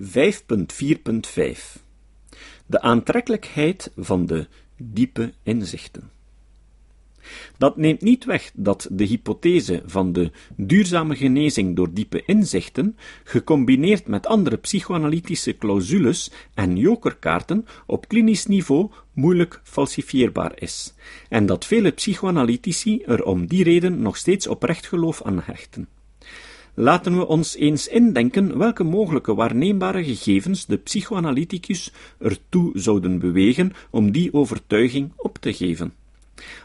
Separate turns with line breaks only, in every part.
5.4.5 De aantrekkelijkheid van de diepe inzichten. Dat neemt niet weg dat de hypothese van de duurzame genezing door diepe inzichten, gecombineerd met andere psychoanalytische clausules en jokerkaarten, op klinisch niveau moeilijk falsifieerbaar is, en dat vele psychoanalytici er om die reden nog steeds oprecht geloof aan hechten. Laten we ons eens indenken welke mogelijke waarneembare gegevens de psychoanalyticus ertoe zouden bewegen om die overtuiging op te geven.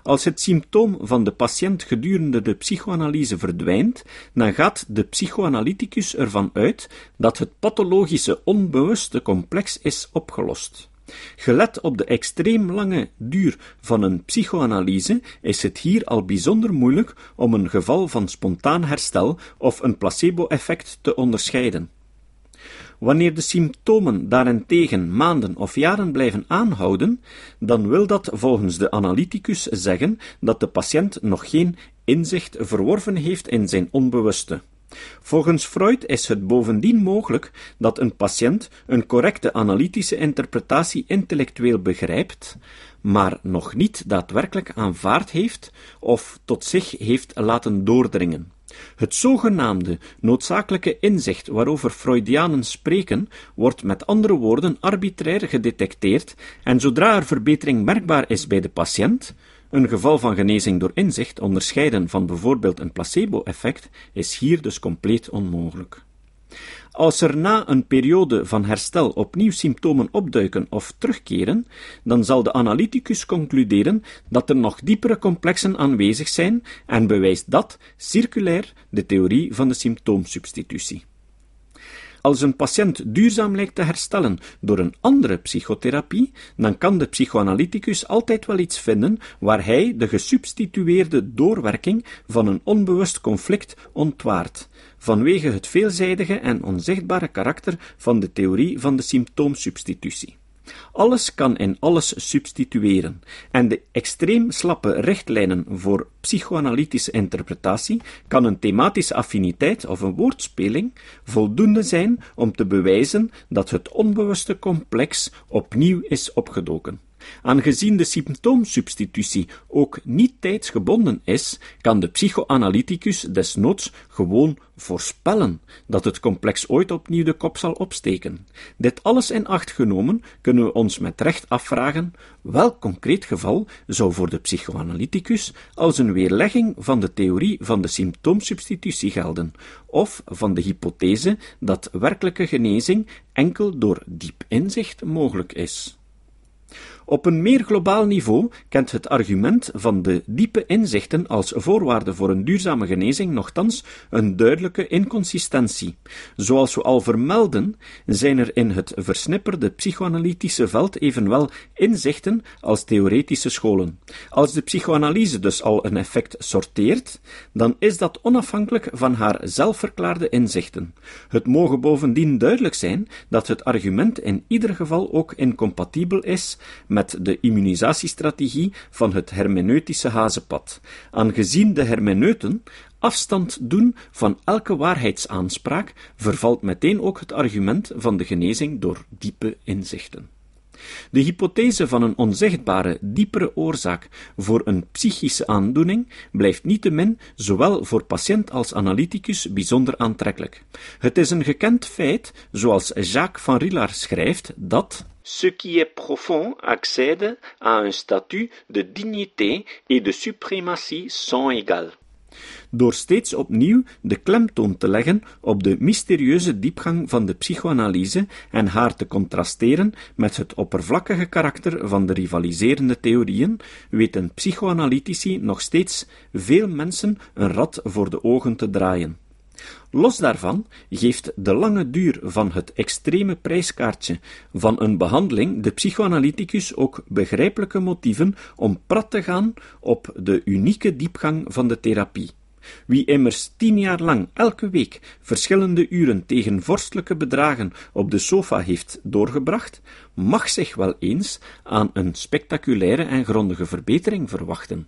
Als het symptoom van de patiënt gedurende de psychoanalyse verdwijnt, dan gaat de psychoanalyticus ervan uit dat het pathologische onbewuste complex is opgelost. Gelet op de extreem lange duur van een psychoanalyse is het hier al bijzonder moeilijk om een geval van spontaan herstel of een placebo-effect te onderscheiden. Wanneer de symptomen daarentegen maanden of jaren blijven aanhouden, dan wil dat volgens de analyticus zeggen dat de patiënt nog geen inzicht verworven heeft in zijn onbewuste. Volgens Freud is het bovendien mogelijk dat een patiënt een correcte analytische interpretatie intellectueel begrijpt, maar nog niet daadwerkelijk aanvaard heeft of tot zich heeft laten doordringen. Het zogenaamde noodzakelijke inzicht waarover Freudianen spreken, wordt met andere woorden arbitrair gedetecteerd en zodra er verbetering merkbaar is bij de patiënt, een geval van genezing door inzicht, onderscheiden van bijvoorbeeld een placebo-effect, is hier dus compleet onmogelijk. Als er na een periode van herstel opnieuw symptomen opduiken of terugkeren, dan zal de analyticus concluderen dat er nog diepere complexen aanwezig zijn en bewijst dat circulair de theorie van de symptoomsubstitutie. Als een patiënt duurzaam lijkt te herstellen door een andere psychotherapie, dan kan de psychoanalyticus altijd wel iets vinden waar hij de gesubstitueerde doorwerking van een onbewust conflict ontwaart, vanwege het veelzijdige en onzichtbare karakter van de theorie van de symptoomsubstitutie. Alles kan in alles substitueren, en de extreem slappe richtlijnen voor psychoanalytische interpretatie kan een thematische affiniteit of een woordspeling voldoende zijn om te bewijzen dat het onbewuste complex opnieuw is opgedoken. Aangezien de symptoomsubstitutie ook niet tijdsgebonden is, kan de psychoanalyticus desnoods gewoon voorspellen dat het complex ooit opnieuw de kop zal opsteken. Dit alles in acht genomen kunnen we ons met recht afvragen welk concreet geval zou voor de psychoanalyticus als een weerlegging van de theorie van de symptoomsubstitutie gelden, of van de hypothese dat werkelijke genezing enkel door diep inzicht mogelijk is. Op een meer globaal niveau kent het argument van de diepe inzichten als voorwaarde voor een duurzame genezing nogthans een duidelijke inconsistentie. Zoals we al vermelden, zijn er in het versnipperde psychoanalytische veld evenwel inzichten als theoretische scholen. Als de psychoanalyse dus al een effect sorteert, dan is dat onafhankelijk van haar zelfverklaarde inzichten. Het mogen bovendien duidelijk zijn dat het argument in ieder geval ook incompatibel is met de immunisatiestrategie van het hermeneutische hazenpad, aangezien de hermeneuten afstand doen van elke waarheidsaanspraak, vervalt meteen ook het argument van de genezing door diepe inzichten. De hypothese van een onzichtbare, diepere oorzaak voor een psychische aandoening blijft niettemin zowel voor patiënt als analyticus bijzonder aantrekkelijk. Het is een gekend feit, zoals Jacques van Rillard schrijft, dat ce qui est profond accède à un statut de dignité et de suprématie sans égal door steeds opnieuw de klemtoon te leggen op de mysterieuze diepgang van de psychoanalyse en haar te contrasteren met het oppervlakkige karakter van de rivaliserende theorieën, weten psychoanalytici nog steeds veel mensen een rad voor de ogen te draaien. Los daarvan geeft de lange duur van het extreme prijskaartje van een behandeling de psychoanalyticus ook begrijpelijke motieven om prat te gaan op de unieke diepgang van de therapie. Wie immers tien jaar lang elke week verschillende uren tegen vorstelijke bedragen op de sofa heeft doorgebracht, mag zich wel eens aan een spectaculaire en grondige verbetering verwachten.